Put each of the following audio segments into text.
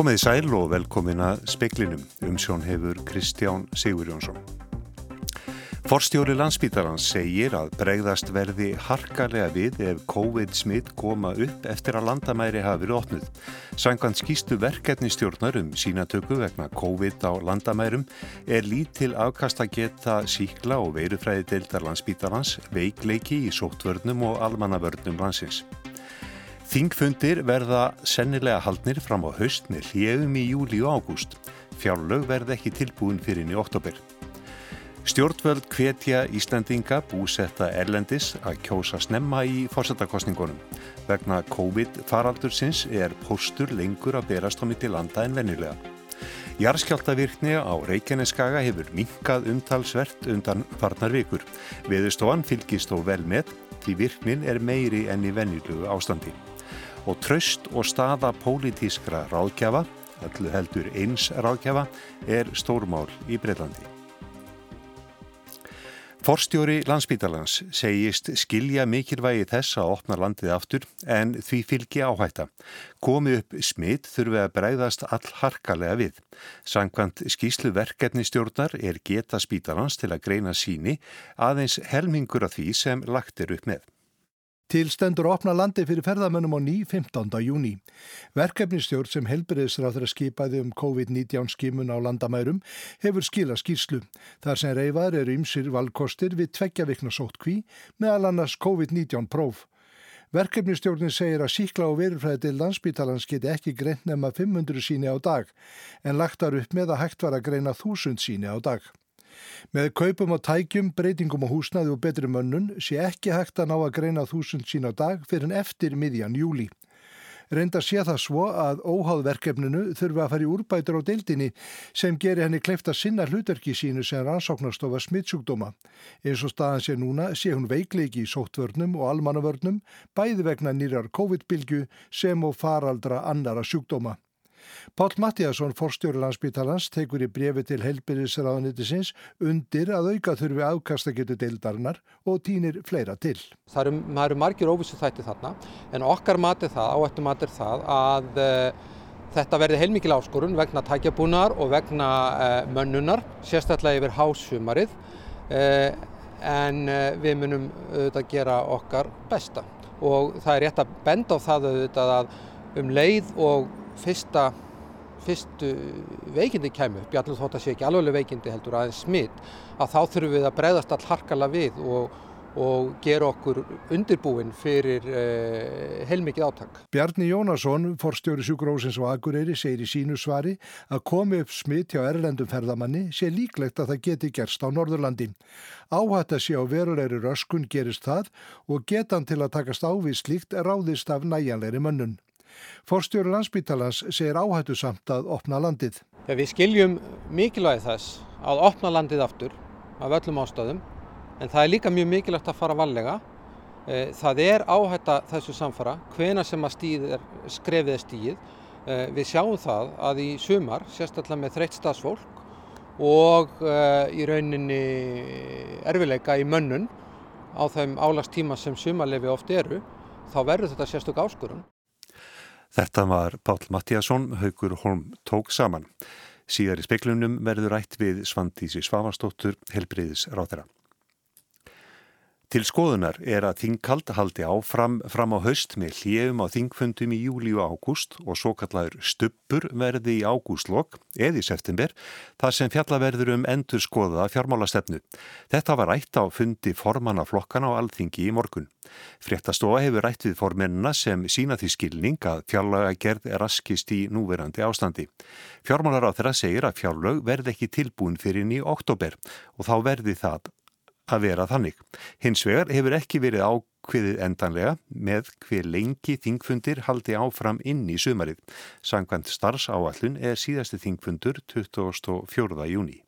Komiði sæl og velkomin að speklinum. Umsjón hefur Kristján Sigur Jónsson. Forstjóri landsbítarans segir að bregðast verði harkalega við ef COVID-smitt koma upp eftir að landamæri hafi verið opnuð. Sangand skýstu verkefnistjórnar um sínatöku vegna COVID á landamærum er lítil afkast að geta síkla og veirufræði deildar landsbítarans, veikleiki í sóttvörnum og almannavörnum landsins. Þingfundir verða sennilega haldnir fram á haust með hljegum í júli og ágúst. Fjárlög verða ekki tilbúin fyrir inn í oktober. Stjórnvöld hvetja Íslandinga búsetta Erlendis að kjósa snemma í fórsetakostningunum. Vegna COVID-faraldursins er postur lengur að berast á mitt í landa en vennilega. Jarskjáltavirkni á Reykjaneskaga hefur minkað umtalsvert undan farnar vikur. Viðustofan fylgist þó vel með því virknin er meiri enn í vennilögu ástandi. Og tröst og staða pólitískra ráðgjafa, öllu heldur eins ráðgjafa, er stórmál í Breitlandi. Forstjóri landsbítalans segist skilja mikilvægi þess að opna landið aftur en því fylgi áhætta. Komi upp smitt þurfi að breyðast all harkalega við. Sankvæmt skýslu verkefnistjórnar er geta spítalans til að greina síni aðeins helmingur af því sem lagt er upp með. Til stendur að opna landi fyrir ferðamönnum á ný 15. júni. Verkefnistjórn sem helbriðisráður að skipaði um COVID-19 skimun á landamærum hefur skila skýrslu. Þar sem reyfaður eru ymsir valkostir við tveggja vikna sótt kví meðal annars COVID-19 próf. Verkefnistjórnin segir að síkla og verufræði til landsbítalans geti ekki greint nema 500 síni á dag en lagtar upp með að hægt var að greina 1000 síni á dag. Með kaupum og tækjum, breytingum og húsnaði og betri mönnun sé ekki hægt að ná að greina þúsund sín á dag fyrir en eftir miðjan júli. Reynda sé það svo að óháðverkefninu þurfa að fara í úrbætur á deildinni sem gerir henni kleifta sinna hlutverki sínu sem rannsóknarstofa smittsjúkdóma. Eins og staðan sé núna sé hún veikleiki í sóttvörnum og almannavörnum bæði vegna nýrar COVID-bylgu sem og faraldra annara sjúkdóma. Pál Mattíasson, forstjóri landsbytalans, tekur í brefi til helbyrðisraðanitisins undir að auka þurfi afkastagetu deildarinnar og týnir fleira til. Það eru, eru margir óvissu þætti þarna en okkar matið það, áættum matið það að uh, þetta verði heilmikil áskorun vegna tækjabúnar og vegna uh, mönnunar, sérstaklega yfir hásumarið uh, en við munum auðvitað gera okkar besta og það er rétt að benda á það auðvitað að um leið og fyrsta fyrstu veikindi kemur, bjallur þótt að sé ekki alveg veikindi heldur aðeins smitt, að þá þurfum við að breyðast all harkala við og, og gera okkur undirbúin fyrir eh, heilmikið áttak. Bjarni Jónasson, forstjóri Sjúkrósins og Akureyri, segir í sínu svari að komi upp smitt hjá erlendum ferðamanni sé líklegt að það geti gerst á Norðurlandi. Áhætt að sé á verulegri röskun gerist það og getan til að takast ávið slíkt ráðist af næjanleiri mönnun. Forstjóri landsbítalans segir áhættu samt að opna landið. Ja, við skiljum mikilvægi þess að opna landið aftur af öllum ástöðum en það er líka mjög mikilvægt að fara vallega. E, það er áhætta þessu samfara hvena sem að stíð er, skrefið er stíð. E, við sjáum það að í sumar, sérstaklega með þreytt stafsfólk og e, í rauninni erfileika í mönnun á þeim álagstíma sem sumarlefi oft eru, þá verður þetta sérstök áskurun. Þetta var Pál Mattíasson, Haugur Holm tók saman. Síðar í speiklunum verður rætt við Svandísi Svavarsdóttur, helbriðis ráðera. Til skoðunar er að þingkald haldi áfram fram á haust með hljefum á þingfundum í júli og ágúst og svo kallar stuppur verði í ágústlokk eða í september þar sem fjallaverður um endur skoða fjármálastefnu. Þetta var rætt á fundi formanna flokkana á alþingi í morgun. Fréttastofa hefur rætt við formennina sem sína því skilning að fjárlaga gerð er raskist í núverandi ástandi. Fjármálar á þeirra segir að fjárlög verði ekki tilbúin fyrir í oktober og þá verði það að vera þannig. Hins vegar hefur ekki verið ákviðið endanlega með hver lengi þingfundir haldi áfram inn í sumarið. Sangvænt starfsáallun er síðasti þingfundur 24. júni.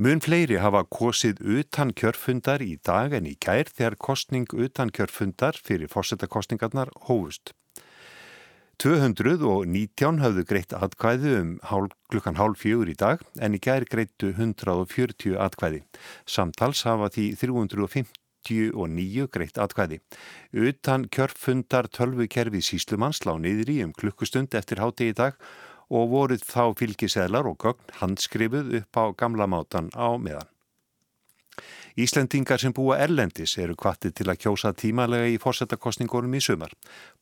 Mun fleiri hafa kosið utan kjörfundar í dag en í kær þegar kostning utan kjörfundar fyrir fórsetakostningarnar hófust. 219 hafðu greitt atkvæði um hálf, klukkan hálf fjögur í dag en í gær greittu 140 atkvæði. Samtals hafa því 350 59 greitt atkvæði. Utan kjörfundar tölvukerfi síslumanns lá niður í um klukkustund eftir háti í dag og voruð þá fylgiseðlar og gögn handskrifuð upp á gamla mátan á meðan. Íslendingar sem búa erlendis eru kvattið til að kjósa tímalega í fórsetakostningunum í sumar.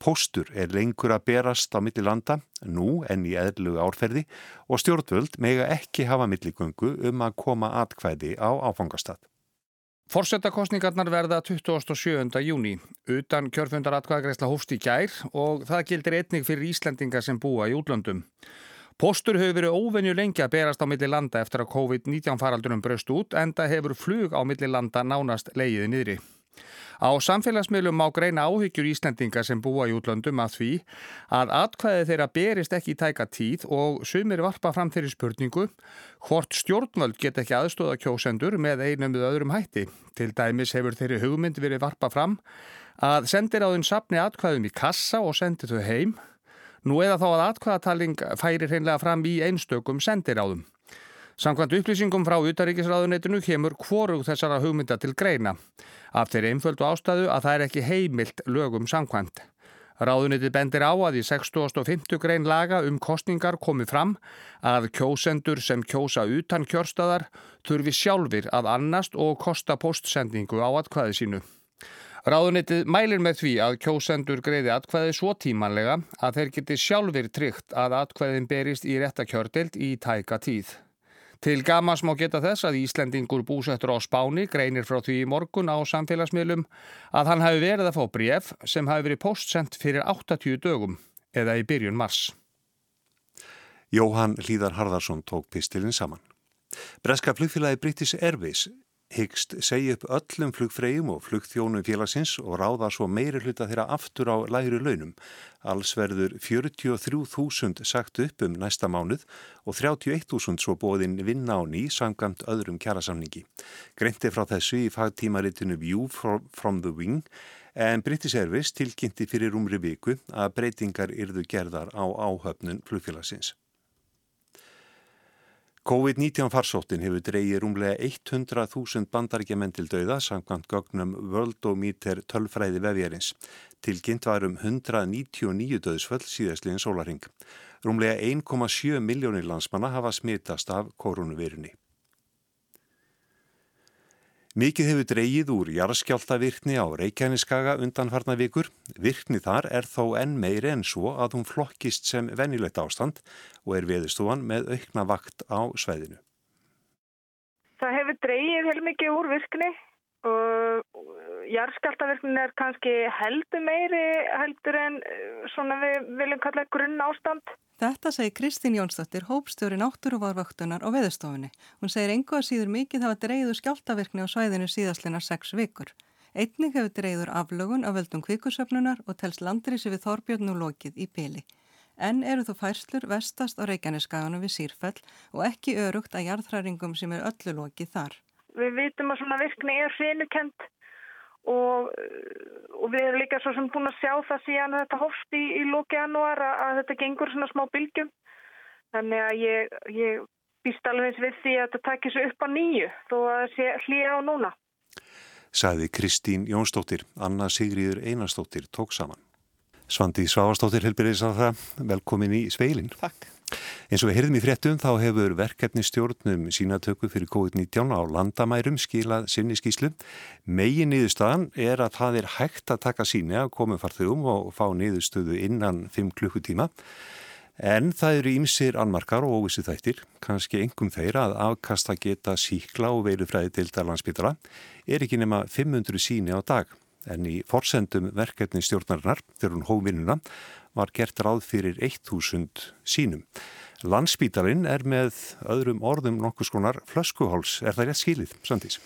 Póstur er lengur að berast á milli landa, nú en í eðlu árferði og stjórnvöld mega ekki hafa milligöngu um að koma atkvæði á áfangastad. Fórsetakostningarnar verða 27. júni. Utan kjörfundar atkvæðagreisla hófst í gær og það gildir einnig fyrir Íslendingar sem búa í útlöndum. Póstur hefur verið óvenju lengi að berast á milli landa eftir að COVID-19 faraldunum bröst út en það hefur flug á milli landa nánast leiðið niðri. Á samfélagsmiðlum má greina áhyggjur Íslendinga sem búa í útlöndum að því að atkvæði þeirra berist ekki í tæka tíð og sumir varpa fram þeirri spurningu hvort stjórnvöld get ekki aðstóða kjósendur með einum við öðrum hætti. Til dæmis hefur þeirri hugmynd verið varpa fram að sendir á þun sapni atkvæðum í kassa og sendi þau heim Nú eða þá að atkvæðataling færi hreinlega fram í einstökum sendiráðum. Samkvæmt upplýsingum frá Utaríkisráðunetinu kemur hvorug þessara hugmynda til greina. Af þeirri einföldu ástæðu að það er ekki heimilt lögum samkvæmt. Ráðunetið bendir á að í 6050 grein laga um kostningar komi fram að kjósendur sem kjósa utan kjörstaðar þurfi sjálfur að annast og kosta postsendingu á atkvæði sínu. Ráðunitið mælir með því að kjósendur greiði atkvæði svo tímanlega að þeir geti sjálfur tryggt að atkvæðin berist í réttakjördild í tæka tíð. Til gamas má geta þess að Íslendingur búsettur á Spáni greinir frá því í morgun á samfélagsmiðlum að hann hafi verið að fá bref sem hafi verið postsendt fyrir 80 dögum eða í byrjun mars. Jóhann Líðar Harðarsson tók pistilinn saman. Breska flugfélagi British Airways hyggst segja upp öllum flugfreyjum og flugþjónum félagsins og ráða svo meiri hluta þeirra aftur á læri launum. Alls verður 43.000 sagt upp um næsta mánuð og 31.000 svo bóðinn vinna á ný samkvæmt öðrum kjærasamningi. Greinti frá þessu í fagtímaritinu View from the Wing en British Airways tilkynnti fyrir umri viku að breytingar yrðu gerðar á áhöfnun flugfélagsins. COVID-19 farsóttin hefur dreyið rúmlega 100.000 bandaríkjaman til dauða samkvæmt gögnum Worldometer tölfræði vefjarins. Tilkynnt varum 199 döðsföll síðastliðin sólaring. Rúmlega 1,7 miljónir landsmanna hafa smitast af koronavirunni. Mikið hefur dreyið úr jarðskjáltavirkni á Reykjaneskaga undanfarna vikur. Virkni þar er þó enn meiri en svo að hún flokkist sem venilegt ástand og er veðustofan með aukna vakt á sveiðinu. Það hefur dreyið heil mikið úr virkni og jarðskjáltavirknin er kannski heldur meiri heldur en eh, svona við viljum kalla grunn ástand. Þetta segir Kristín Jónsdóttir, hópstjóri náttúruvarvöktunar og veðustofunni. Hún segir engu að síður mikið hafa dreyður skjáltavirkni á svæðinu síðastlinnar sex vikur. Einning hefur dreyður aflögun af völdum kvikursöfnunar og telst landrisi við Þorbjörn og lokið í byli. En eru þú færslur vestast á Reykjaneskaganum við Sýrfell og ekki örugt að jarðhræringum sem er öllu lokið þar. Við vitum að svona virkni er hrinukent og, og við erum líka svo sem búin að sjá það síðan þetta hófst í, í lóki januar að, að þetta gengur svona smá bylgjum þannig að ég, ég býst alveg eins við því að þetta takir svo upp á nýju þó að það sé hlýja á núna. Saði Kristín Jónsdóttir, Anna Sigriður Einarsdóttir tók saman. Svandi Svavastóttir helbyrðis að það, velkomin í Sveilin. Takk. Eins og við heyrðum í fréttum þá hefur verkefni stjórnum sínatöku fyrir COVID-19 á landamærum skilað sinni skíslu. Megin niðurstaðan er að það er hægt að taka síni að koma farþugum og fá niðurstöðu innan 5 klukkutíma. En það eru ímsir anmarkar og óvissi þættir, kannski engum þeir að afkasta geta síkla og veilufræði til Darlandsbytara er ekki nema 500 síni á dag. En í forsendum verkefni stjórnarinnar, þegar hún hófinuna, var gert ráð fyrir 1000 sínum. Landsbítalinn er með öðrum orðum nokkus konar flöskuháls. Er það rétt skilið, Sandís?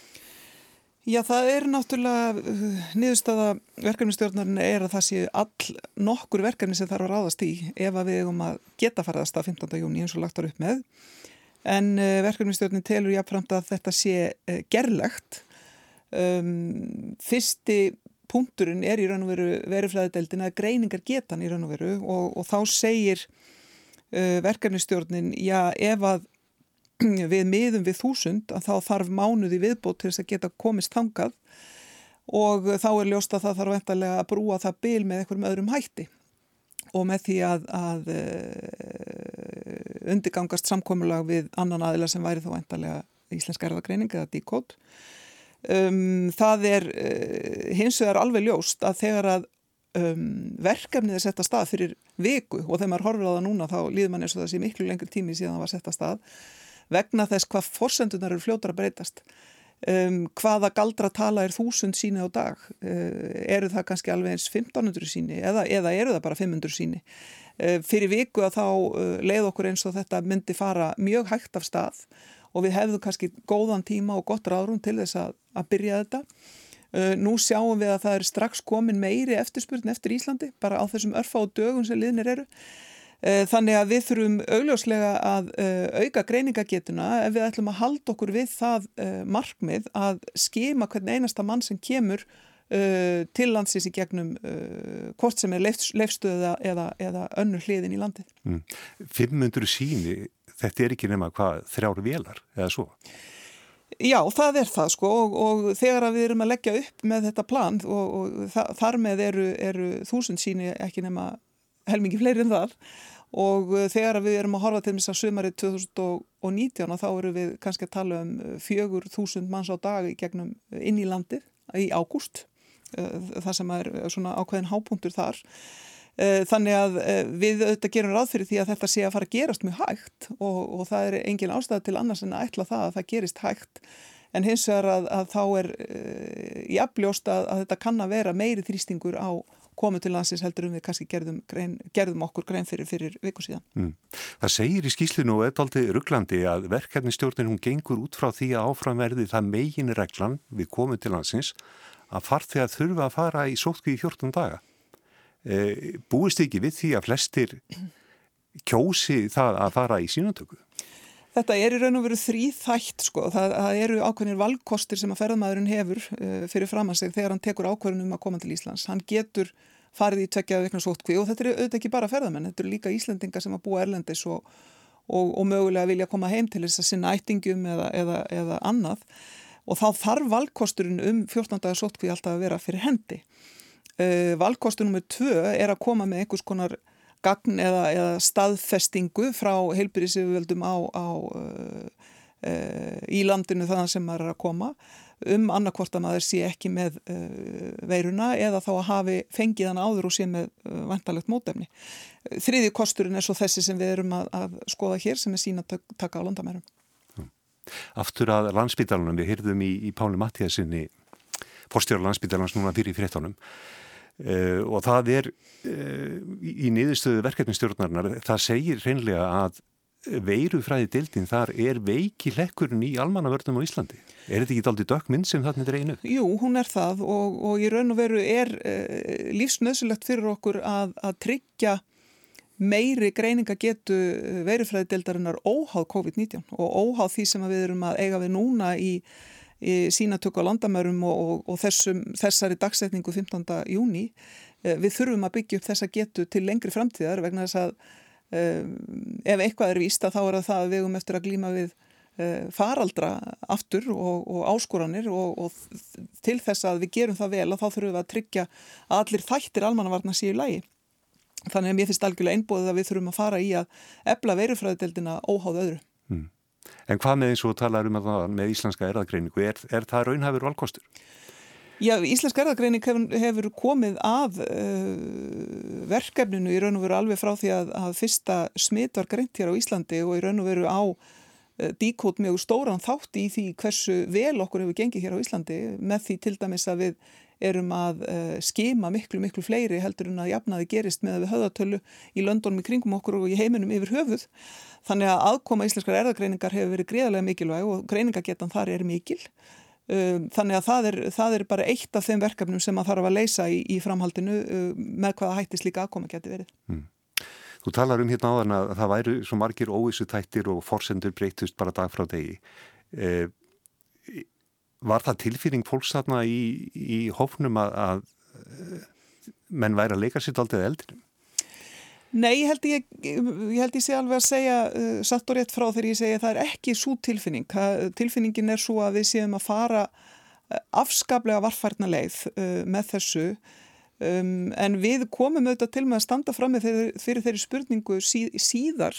Já, það er náttúrulega uh, niðurstaða verkefnistjórnarinn er að það sé all nokkur verkefni sem þarf að ráðast í ef að við erum að geta faraðast að 15. júni eins og lagt ára upp með. En uh, verkefnistjórnin telur jáfnframt að þetta sé uh, gerlegt. Um, fyrsti punkturinn er í raun og veru verifræðideldin að greiningar getan í raun og veru og, og þá segir uh, verkefnistjórnin, já ef að við miðum við þúsund að þá þarf mánuði viðbót til þess að geta komist þangað og þá er ljóst að það þarf vendarlega að brúa það bil með einhverjum öðrum hætti og með því að, að uh, undirgangast samkomulag við annan aðila sem væri þá vendarlega íslenska erðagreining eða díkót. Um, það er uh, hins vegar alveg ljóst að þegar að um, verkefnið er sett að stað fyrir viku og þegar maður horfir á það núna þá líður mann eins og það sé miklu lengur tími síðan það var sett að stað vegna þess hvað forsendunar eru fljótar að breytast. Um, hvaða galdra tala er þúsund síni á dag? Uh, eru það kannski alveg eins 1500 síni eða, eða eru það bara 500 síni? Uh, fyrir viku að þá uh, leið okkur eins og þetta myndi fara mjög hægt af stað og við hefðum kannski góðan tíma og gott ráðrum til þess að, að byrja þetta uh, nú sjáum við að það er strax komin meiri eftirspurn eftir Íslandi bara á þessum örfa og dögun sem liðnir eru Eh, þannig að við þurfum augljóslega að uh, auka greiningagetuna ef við ætlum að halda okkur við það uh, markmið að skima hvern einasta mann sem kemur uh, til landsins í gegnum hvort sem er leifstöða eða, eða önnur hliðin í landi. Mm. 500 síni, þetta er ekki nema hvað þrjáru velar eða svo? Já, það er það sko og, og þegar við erum að leggja upp með þetta plan og, og þar með eru, eru þúsund síni ekki nema helmingi fleiri en það og uh, þegar við erum að horfa til þess að sumarið 2019 þá eru við kannski að tala um uh, fjögur þúsund manns á dag í gegnum uh, inn í landið í ágúst það sem er svona ákveðin hápunktur þar þannig að við auðvitað gerum ráð fyrir því að þetta sé að fara að gerast mjög hægt og, og það er engin ástæð til annars en að ætla það að það gerist hægt en hins vegar að, að þá er jafnljóst að, að þetta kann að vera meiri þrýstingur á komum til landsins heldur um við kannski gerðum, grein, gerðum okkur grein fyrir fyrir viku síðan. Mm. Það segir í skýslinu og eðaldi rugglandi að verkefnistjórnin hún gengur út frá því að áframverði það megin reglan við komum til landsins að farþegar þurfa að fara í sótkví í 14 daga. E, búist ekki við því að flestir kjósi það að fara í sínantöku? Þetta er í raun og veru þrýþætt sko, það, það eru ákveðinir valkostir sem að ferðamæðurinn hefur uh, fyrir fram að segja þegar hann tekur ákveðin um að koma til Íslands. Hann getur farið í tvekjaðu veikna sótkví og þetta eru auðvitað ekki bara ferðamenn, þetta eru líka Íslandingar sem að búa erlendis og, og, og mögulega vilja koma heim til þess að sinna ættingum eða, eða, eða annað og þá þarf valkosturinn um 14 dagar sótkví alltaf að vera fyrir hendi. Uh, valkostur nummið tvö er að koma með einhvers konar gagn eða, eða staðfestingu frá heilbyrðisiföldum á, á uh, uh, í landinu þannig sem maður er að koma um annarkvort að maður sé ekki með veiruna eða þá að hafi fengið hann áður og sé með vantalegt mótefni. Þriði kosturinn er svo þessi sem við erum að, að skoða hér sem er sína að taka á landamærum. Aftur að landsbytalanum, við hyrðum í, í Páli Mattíasinni, postjóra landsbytalans núna fyrir fréttanum Uh, og það er uh, í niðurstöðu verkefnistjórnarinnar það segir reynlega að veirufræði dildin þar er veiki lekkurinn í almannavörnum á Íslandi er þetta ekki aldrei dökkminn sem þarna er einu? Jú, hún er það og, og í raun og veru er uh, lífsnöðsulegt fyrir okkur að, að tryggja meiri greininga getu veirufræði dildarinnar óháð COVID-19 og óháð því sem við erum að eiga við núna í sínatöku á landamærum og, og, og þessum, þessari dagsetningu 15. júni. Eh, við þurfum að byggja upp þessa getu til lengri framtíðar vegna þess að um, ef eitthvað er víst að þá er það að við um eftir að glíma við uh, faraldra aftur og, og áskoranir og til þess að við gerum það vel og þá þurfum við að tryggja að allir þættir almannavarna séu lægi. Þannig að mér finnst algjörlega einbóðið að við þurfum að fara í að ebla verufræðdeldina óháð öðru. Mm. En hvað með eins og talar um að það með íslenska erðagreiningu, er, er það raunhafur valkostur? Já, íslenska erðagreining hefur, hefur komið að uh, verkefninu í raun og veru alveg frá því að, að fyrsta smitt var greint hér á Íslandi og í raun og veru á díkót mjög stóran þátt í því hversu vel okkur hefur gengið hér á Íslandi með því til dæmis að við erum að uh, skima miklu, miklu fleiri heldur en að jafnaði gerist með að við höðatölu í löndunum í kringum okkur og í heiminum yfir höfuð. Þannig að aðkoma íslenskar erðagreiningar hefur verið greiðarlega mikilvæg og greiningagetan þar er mikil. Um, þannig að það er, það er bara eitt af þeim verkefnum sem að þarf að leysa í, í framhaldinu um, með hvaða hættis líka aðkoma geti verið. Mm. Þú talar um hérna áðan að það væru svo margir óvissu tættir og forsendur breytust bara dag frá degi. Eh, var það tilfýring fólks þarna í, í hófnum að, að menn væri að leika sér aldrei eldinum? Nei, ég held ég, ég held ég sé alveg að segja uh, satt og rétt frá þegar ég segja að það er ekki svo tilfinning. Tilfinningin er svo að við séum að fara afskaplega varfærna leið uh, með þessu um, en við komum auðvitað til með að standa fram með fyrir, fyrir þeirri spurningu sí, síðar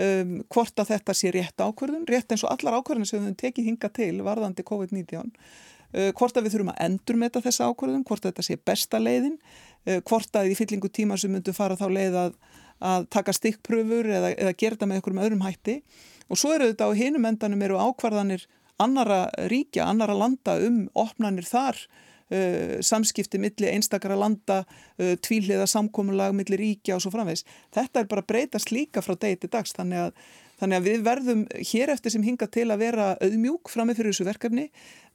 um, hvort að þetta sé rétt ákverðun, rétt eins og allar ákverðun sem við höfum tekið hinga til varðandi COVID-19 uh, hvort að við þurfum að endur með þetta ákverðun, hvort að þetta sé besta leiðin uh, hvort að í fyllingu tíma sem myndu fara þá leið að, að taka stikkpröfur eða, eða gera þetta með einhverjum öðrum hætti. Og svo eru þetta á hinum endanum eru ákvarðanir annara ríkja, annara landa um opnanir þar uh, samskipti millir einstakara landa uh, tvíliða samkómulag millir ríkja og svo framvegs. Þetta er bara breytast líka frá degi til dags þannig að, þannig að við verðum hér eftir sem hinga til að vera auðmjúk framið fyrir þessu verkefni.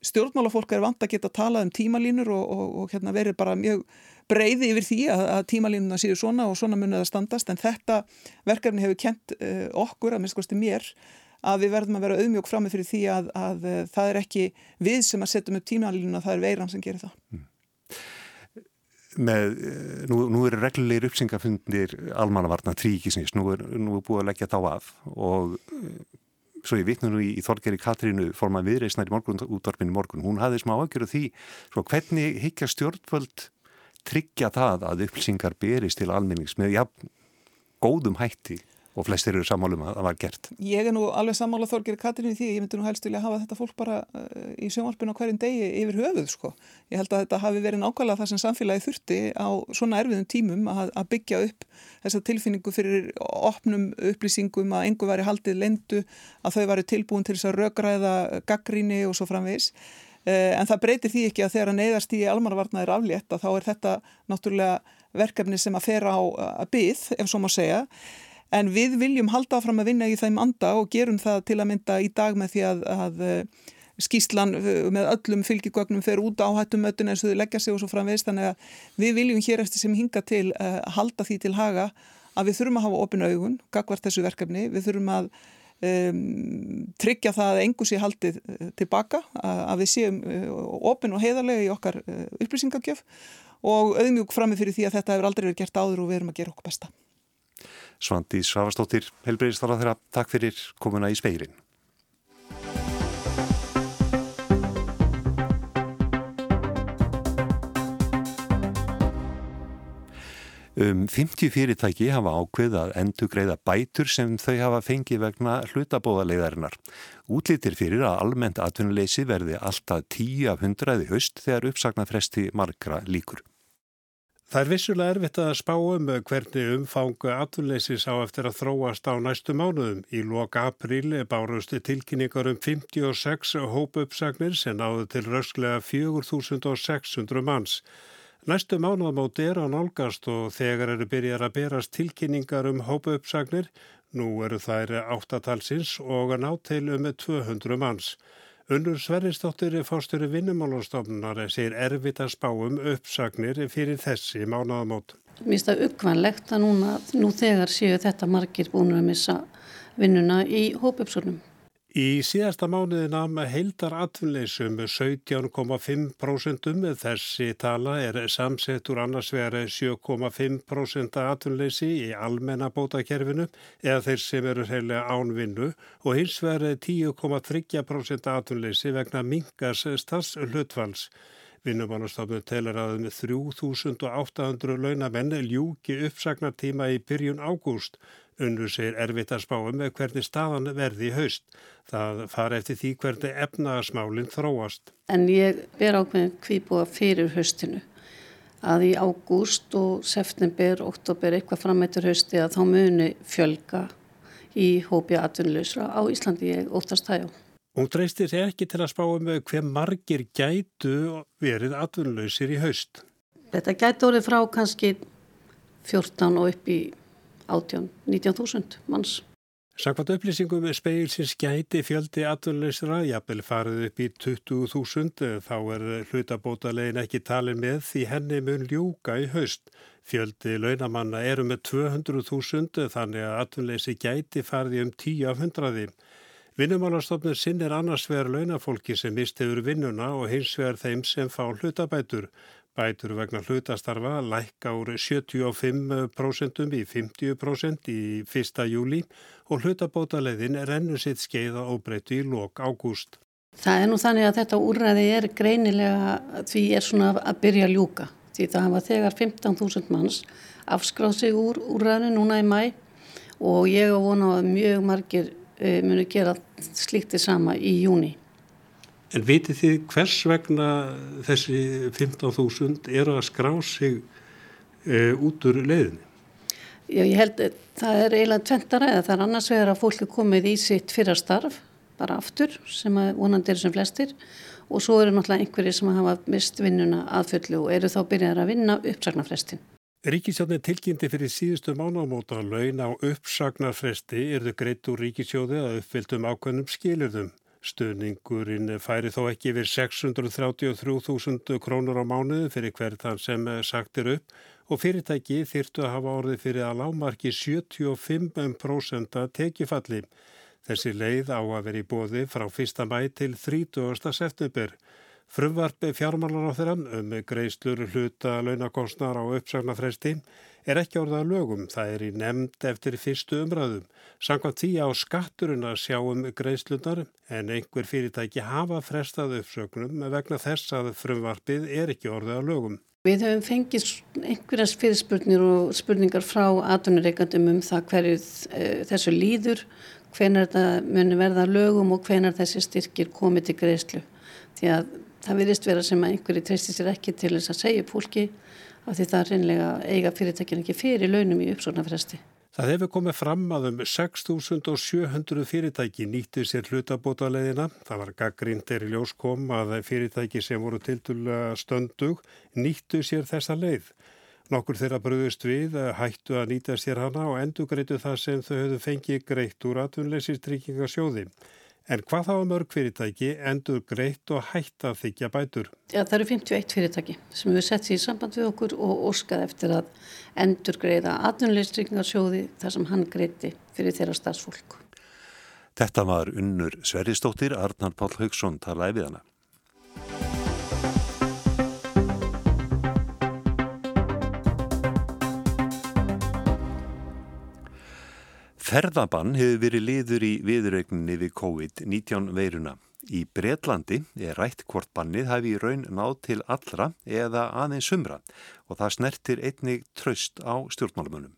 Stjórnmálafólk er vant að geta talað um tímalínur og, og, og hérna verið bara mjög breyði yfir því að, að tímalínuna séu svona og svona munið að standast en þetta verkefni hefur kent uh, okkur, að minnst kosti mér, að við verðum að vera auðmjók fram með fyrir því að, að, að það er ekki við sem að setjum upp tímalínuna, það er veiran sem gerir það. Mm. Með, nú, nú eru reglulegir uppsingafundir almannavarna tríkisins, nú er, nú er búið að leggja þá af og svo ég vitna nú í, í Þorgeri Katrínu forman viðreysnar í morgun, útvarpinu morgun, hún hafði smá aðgjöru því, svo hvernig higgja stjórnvöld tryggja það að upplýsingar berist til almennings með ja, góðum hætti og flestir eru sammálum að það var gert. Ég er nú alveg sammála Þorgir Katrín í því, ég myndi nú helst vilja hafa þetta fólk bara uh, í sjónvarpinu á hverjum degi yfir höfuð sko. Ég held að þetta hafi verið nákvæmlega það sem samfélagi þurfti á svona erfiðum tímum að, að byggja upp þessa tilfinningu fyrir opnum upplýsingum að engu væri haldið lendu, að þau væri tilbúin til þess að röggræða gaggríni og svo framvegis. Eh, en það breytir því ekki að þegar að neyðast í almannavarna er aflétt að þá er þetta náttúrulega verkefni sem að fera á að byð, ef svo má segja. En við viljum halda áfram að vinna í þeim anda og gerum það til að mynda í dag með því að, að eh, skýslan eh, með öllum fylgjegögnum fer út á hættumötun eins og þau leggja sig og svo framvegist. Þannig að við viljum hér eftir sem hinga til að halda því til haga að við þurfum að hafa opin augun, gagvart þessu verkefni. Við þurfum að Um, tryggja það að engu sé haldið uh, tilbaka, að við séum uh, ofin og heiðarlega í okkar uh, upplýsingagjöf og auðmjúk framið fyrir því að þetta hefur aldrei verið gert áður og við erum að gera okkur besta. Svandi Svavastóttir, helbreyðistála þeirra, takk fyrir komuna í speilin. Um 50 fyrirtæki hafa ákveð að endur greiða bætur sem þau hafa fengið vegna hlutabóðaleiðarinnar. Útlýttir fyrir að almennt atvinnuleysi verði alltaf 10 af 100 höst þegar uppsagnarfresti margra líkur. Það er vissulega erfitt að spá um hvernig umfangu atvinnleysis á eftir að þróast á næstu mánuðum. Í loka apríli bárusti tilkynningar um 56 hópuppsagnir sem náðu til rösklega 4600 manns. Næstu mánuðamóti er á nálgast og þegar eru byrjar að berast tilkynningar um hópa uppsagnir, nú eru þær áttatalsins og að ná til um 200 manns. Unnur Sverrisdóttir fórstöru vinnumálastofnunar segir erfitt að spá um uppsagnir fyrir þessi mánuðamót. Mér finnst það uppkvæmlegt að núna, nú þegar séu þetta margir búin að missa vinnuna í hópa uppsagnum. Í síðasta mánuði nam heildar atvinnleysum 17,5% um þessi tala er samsett úr annars veri 7,5% atvinnleysi í almenna bótakerfinu eða þeir sem eru heilega ánvinnu og hins veri 10,3% atvinnleysi vegna mingas stafshlutfalls. Vinnumálastofnun telur að um 3.800 launamenn ljúki uppsagnartíma í byrjun ágúst Unnur segir erfitt að spáum með hvernig staðan verði í haust. Það fara eftir því hvernig efnaðasmálinn þróast. En ég ber ákveðin kvíbúa fyrir haustinu að í ágúst og september, oktober, eitthvað framættur hausti að þá muni fjölga í hópi atvinnuleysra á Íslandi ég óttast já. Hún dreistir sér ekki til að spáum með hver margir gætu verið atvinnuleysir í haust. Þetta gætu orðið frá kannski 14 og upp í 18-19.000 manns. Sakvært upplýsingum með speilsins gæti fjöldi atvinnuleysra, jafnvel farið upp í 20.000, þá er hlutabótalegin ekki talin með því henni mun ljúka í haust. Fjöldi launamanna eru með 200.000 þannig að atvinnuleysi gæti farið um 10 af 100. Vinnumálastofnur sinn er annars vegar launafólki sem mist hefur vinnuna og hins vegar þeim sem fá hlutabætur. Bætur vegna hlutastarfa lækka úr 75% í 50% í 1. júli og hlutabótaleiðin rennu sitt skeiða óbreytu í lok ágúst. Það er nú þannig að þetta úrræði er greinilega því er svona að byrja að ljúka. Því það hafa þegar 15.000 manns afskráð sig úr úrræðinu núna í mæ og ég á vona að mjög margir munu gera slíktið sama í júni. En vitið þið hvers vegna þessi 15.000 eru að skrá sig uh, út úr leiðinni? Já, ég held að það er eiginlega tventara eða það er annars vegar að fólki komið í sitt fyrrastarf bara aftur sem að vonandi eru sem flestir og svo eru náttúrulega einhverjir sem hafa mist vinnuna aðföllu og eru þá byrjaðar að vinna uppsagnarfrestin. Ríkisjóðin tilkynnti fyrir síðustu mánamóta laun á uppsagnarfresti eru greitt úr ríkisjóði að uppfylltum ákveðnum skilurðum. Stöðningurinn færi þó ekki yfir 633.000 krónur á mánuðu fyrir hver þann sem sagtir upp og fyrirtæki þyrtu að hafa orðið fyrir að lámarki 75% tekifalli. Þessi leið á að vera í bóði frá 1. mæ til 30. september. Frumvarpi fjármálar á þeirra um greiðslur hluta launakostnar á uppsagnarfresti er ekki orðað lögum. Það er í nefnd eftir fyrstu umræðum. Sankvæmt því á skatturinn að sjá um greiðslunar en einhver fyrirtæki hafa frestað uppsögnum vegna þess að frumvarpið er ekki orðað lögum. Við höfum fengið einhverjas fyrirspurnir og spurningar frá atvinnureikandum um það hverju eh, þessu líður hvenar þetta muni verða lögum og hvenar þessi styrkir komið til greiðslu. Því að það virðist vera sem að einhverju treystir sér ekki til þess að segja fólki af því það er reynlega eiga fyrirtækjan ekki fyrir launum í uppsóknarfresti. Það hefur komið fram að um 6.700 fyrirtæki nýttu sér hlutabótaleðina. Það var gaggrínt er í ljóskom að fyrirtæki sem voru tildulega stöndug nýttu sér þessa leið. Nokkur þeirra bröðust við hættu að nýta sér hana og endur greitu það sem þau höfðu fengið greitt úr atvinnleysirtryggingasjóði. En hvað þá að mörg fyrirtæki endur greitt og hætta að þykja bætur? Já, það eru 51 fyrirtæki sem sett sér í samband við okkur og óskað eftir að endur greiða atvinnleysirtryggingasjóði þar sem hann greiti fyrir þeirra stafsfólk. Þetta var unnur Sveristóttir, Arnar Pál Haugsson talaði við hana. Ferðabann hefur verið liður í viðrögninni við COVID-19 veiruna. Í Breitlandi er rætt hvort bannið hafi í raun náð til allra eða aðeins sumra og það snertir einnig tröst á stjórnmálumunum.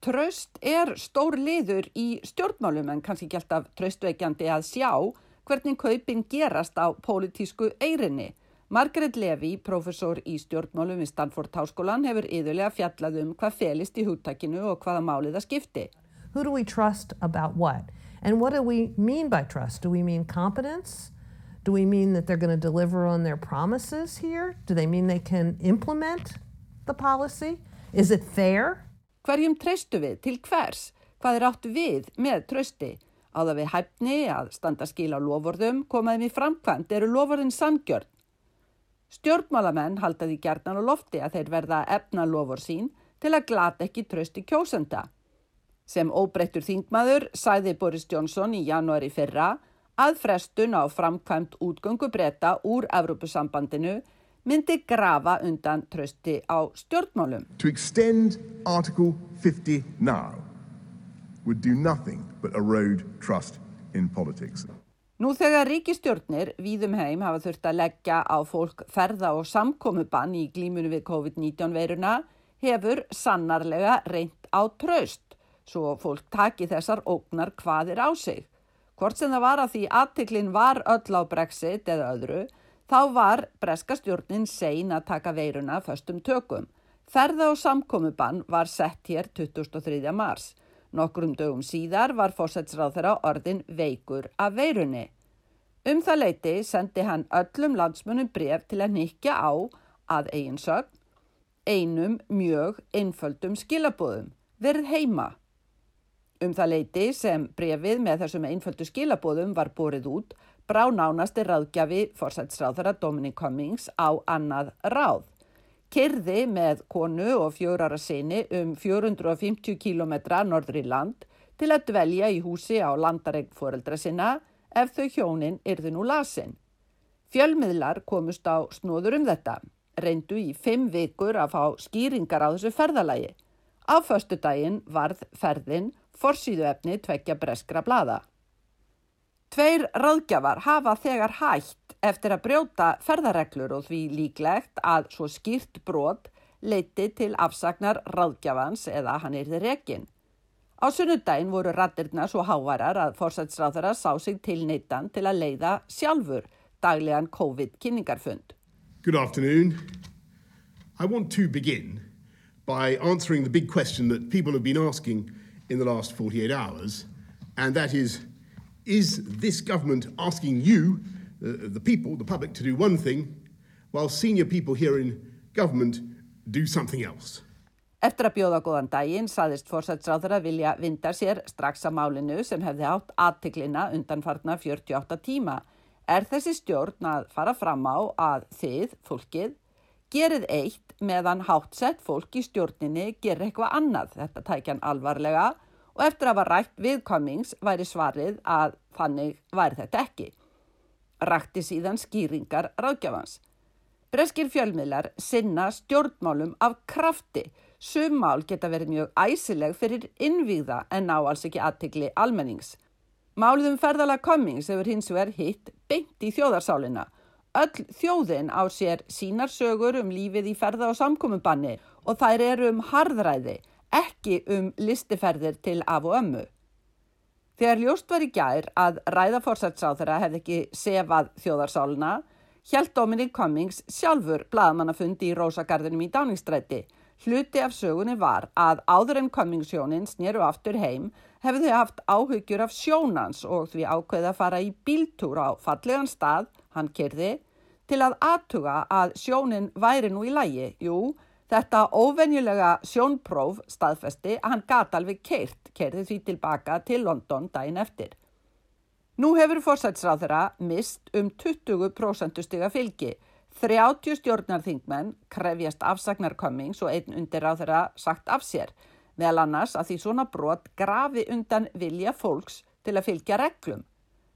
Tröst er stór liður í stjórnmálum en kannski ekki alltaf tröstveikjandi að sjá hvernig kaupin gerast á pólitísku eirinni. Margaret Levy, professor í stjórnmálum í Stanford Háskólan, hefur yðurlega fjallað um hvað felist í húttakinu og hvaða málið að skipti. Who do we trust about what? And what do we mean by trust? Do we mean competence? Do we mean that they're going to deliver on their promises here? Do they mean they can implement the policy? Is it fair? Hverjum treystu við? Til hvers? Hvað er áttu við með trösti? Á það við hæfni að standa skil á lofórðum, komaðum í framkvæmt, eru lofórðin sangjörn. Stjórnmálamenn haldaði gerðan á lofti að þeir verða efna lofór sín til að glata ekki trösti kjósenda. Sem óbreyttur þingmaður sæði Boris Johnson í janúari fyrra að frestun á framkvæmt útgöngubretta úr Evrópusambandinu myndi grafa undan trösti á stjórnmálum. To extend Article 50 now would do nothing but erode trust in politics. Nú þegar ríkistjórnir víðum heim hafa þurft að leggja á fólk ferða og samkomiðbann í glímunu við COVID-19 veiruna hefur sannarlega reynt á tröst svo fólk taki þessar ógnar hvaðir á sig. Hvort sem það var að því aðtiklinn var öll á brexit eða öðru, þá var breska stjórnin sein að taka veiruna föstum tökum. Ferða og samkomiðbann var sett hér 23. mars. Nokkrum dögum síðar var fósætsráð þeirra orðin veikur af veirunni. Um það leiti sendi hann öllum landsmunum bref til að nikja á að eiginsögn einum mjög einföldum skilabóðum. Verð heima. Um það leiti sem brefið með þessum einföldu skilabóðum var borið út brá nánasti ráðgjafi fórsætsráðara Dominic Cummings á annað ráð. Kyrði með konu og fjórara sinni um 450 km norður í land til að dvelja í húsi á landaregn foreldra sinna ef þau hjónin yrði nú lasin. Fjölmiðlar komust á snóður um þetta, reyndu í fimm vikur að fá skýringar á þessu ferðalagi. Á förstu daginn varð ferðin forsýðu efni tvekja breskra blada. Tveir ráðgjafar hafa þegar hætt eftir að brjóta ferðareglur og því líklegt að svo skýrt brot leiti til afsagnar ráðgjafans eða hann er þið rekin. Á sunnudaginn voru rattirna svo hávarar að fórsætsráðara sá sig til neittan til að leiða sjálfur daglegan COVID-kynningarfund. Good afternoon. I want to begin by answering the big question that people have been asking in the last 48 hours, and that is Is this government asking you, uh, the people, the public, to do one thing, while senior people here in government do something else? Eftir að bjóða góðan daginn saðist fórsætsráður að vilja vinda sér strax að málinu sem hefði átt aðtiklina undanfarnar 48 tíma. Er þessi stjórn að fara fram á að þið, fólkið, gerið eitt meðan háttsett fólk í stjórninni gerir eitthvað annað, þetta tækjan alvarlega og eftir að var rætt við Cummings væri svarið að þannig væri þetta ekki. Rætti síðan skýringar ráðgjafans. Breskir fjölmiðlar sinna stjórnmálum af krafti. Summál geta verið mjög æsileg fyrir innvíða en ná alls ekki aðtikli almennings. Málið um ferðala Cummings hefur hins vegar hitt beint í þjóðarsálinna Öll þjóðin á sér sínar sögur um lífið í ferða og samkominnbanni og þær eru um harðræði, ekki um listiferðir til af og ömmu. Þegar ljóst var í gær að ræðaforsætsáþara hefði ekki sefað þjóðarsáluna, hjælt Dominic Cummings sjálfur blaðmannafundi í Rósagarðinum í Dáningstrætti. Hluti af sögunni var að áður en Cummings-sjónin snýru aftur heim hefði haft áhugjur af sjónans og því ákveði að fara í bíltúr á fallegan stað hann kerði, til að aðtuga að sjónin væri nú í lægi. Jú, þetta óvenjulega sjónpróf staðfesti að hann gata alveg keirt, kerði því tilbaka til London daginn eftir. Nú hefur fórsætsráðara mist um 20% stiga fylgi. 30 stjórnarþingmenn krefjast afsagnarkommings og einn undir ráð þeirra sagt af sér, meðal annars að því svona brot grafi undan vilja fólks til að fylgja reglum.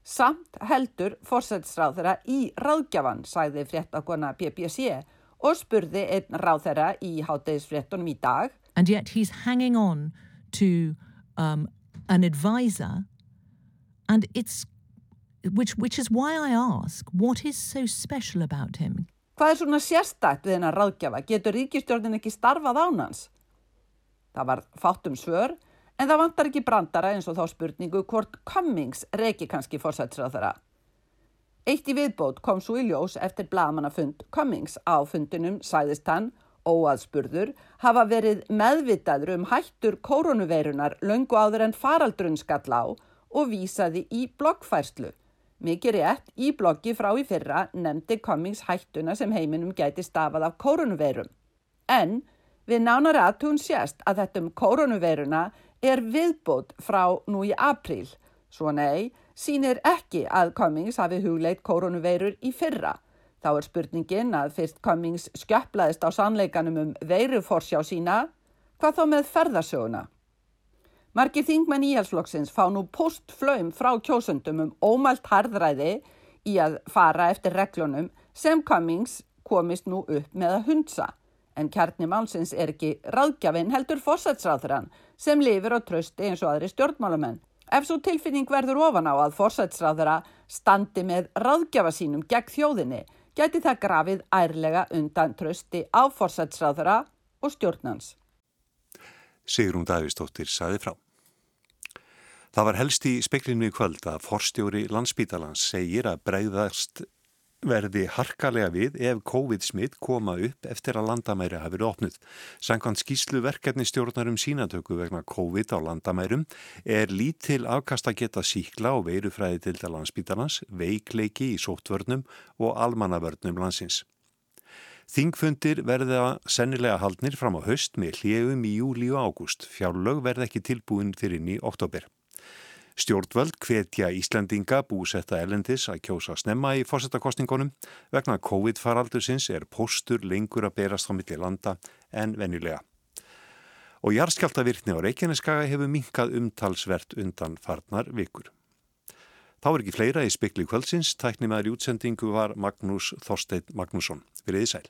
Samt heldur fórsætsráðara í ráðgjafan, sagði fréttakona BBC og spurði einn ráðara í háttegisfréttunum í dag. And yet he's hanging on to um, an advisor and it's, which, which is why I ask, what is so special about him? Hvað er svona sérstætt við hennar ráðgjafa? Getur ríkistjórnin ekki starfað ánans? Það var fátum svör En það vantar ekki brandara eins og þá spurningu hvort Cummings reiki kannski fórsætsrað þeirra. Eitt í viðbót kom svo í ljós eftir blagamannafund Cummings á fundinum sæðist hann, óaðspurður, hafa verið meðvitaður um hættur koronaveirunar löngu áður en faraldrun skall á og vísaði í bloggfærslu. Mikið rétt í bloggi frá í fyrra nefndi Cummings hættuna sem heiminum gæti stafað af koronaveirum. En við nánar aðtún sérst að þetta um koronaveiruna er viðbót frá nú í apríl. Svo nei, sínir ekki að Cummings hafi hugleit koronaveirur í fyrra. Þá er spurningin að fyrst Cummings skjöplaðist á sannleikanum um veiruforsjá sína, hvað þá með ferðarsöguna? Markir þingmenn íhalsflokksins fá nú postflöym frá kjósundum um ómalt harðræði í að fara eftir reglunum sem Cummings komist nú upp með að hundsa. En kjarni málsins er ekki ráðgjafinn heldur fórsætsráðurann sem lifir á trösti eins og aðri stjórnmálamenn. Ef svo tilfinning verður ofan á að fórsætsráðura standi með ráðgjafa sínum gegn þjóðinni, geti það grafið ærlega undan trösti á fórsætsráðura og stjórnans. Sigrún Davísdóttir saði frá. Það var helst í speklinu í kvöld að forstjóri landsbítalans segir að bregðast verði harkalega við ef COVID-smitt koma upp eftir að landamæri hafi verið opnuð. Sankant skýslu verkefni stjórnar um sínatöku vegna COVID á landamærum er lítil afkast að geta síkla og veirufræði til það landsbítalans, veikleiki í sóttvörnum og almannavörnum landsins. Þingfundir verða sennilega haldnir fram á höst með hljegum í júli og ágúst. Fjárlög verða ekki tilbúin fyrir í oktober. Stjórnvöld hvetja Íslandinga búsetta elendis að kjósa snemma í fórsettakostningunum vegna COVID-faraldursins er postur lengur að berast á milli landa en venjulega. Og jarðskjáltavirkni á Reykjaneskaga hefur minkað umtalsvert undan farnar vikur. Þá er ekki fleira í spekli kvöldsins, tækni maður í útsendingu var Magnús Þorstein Magnússon. Verðið sæl.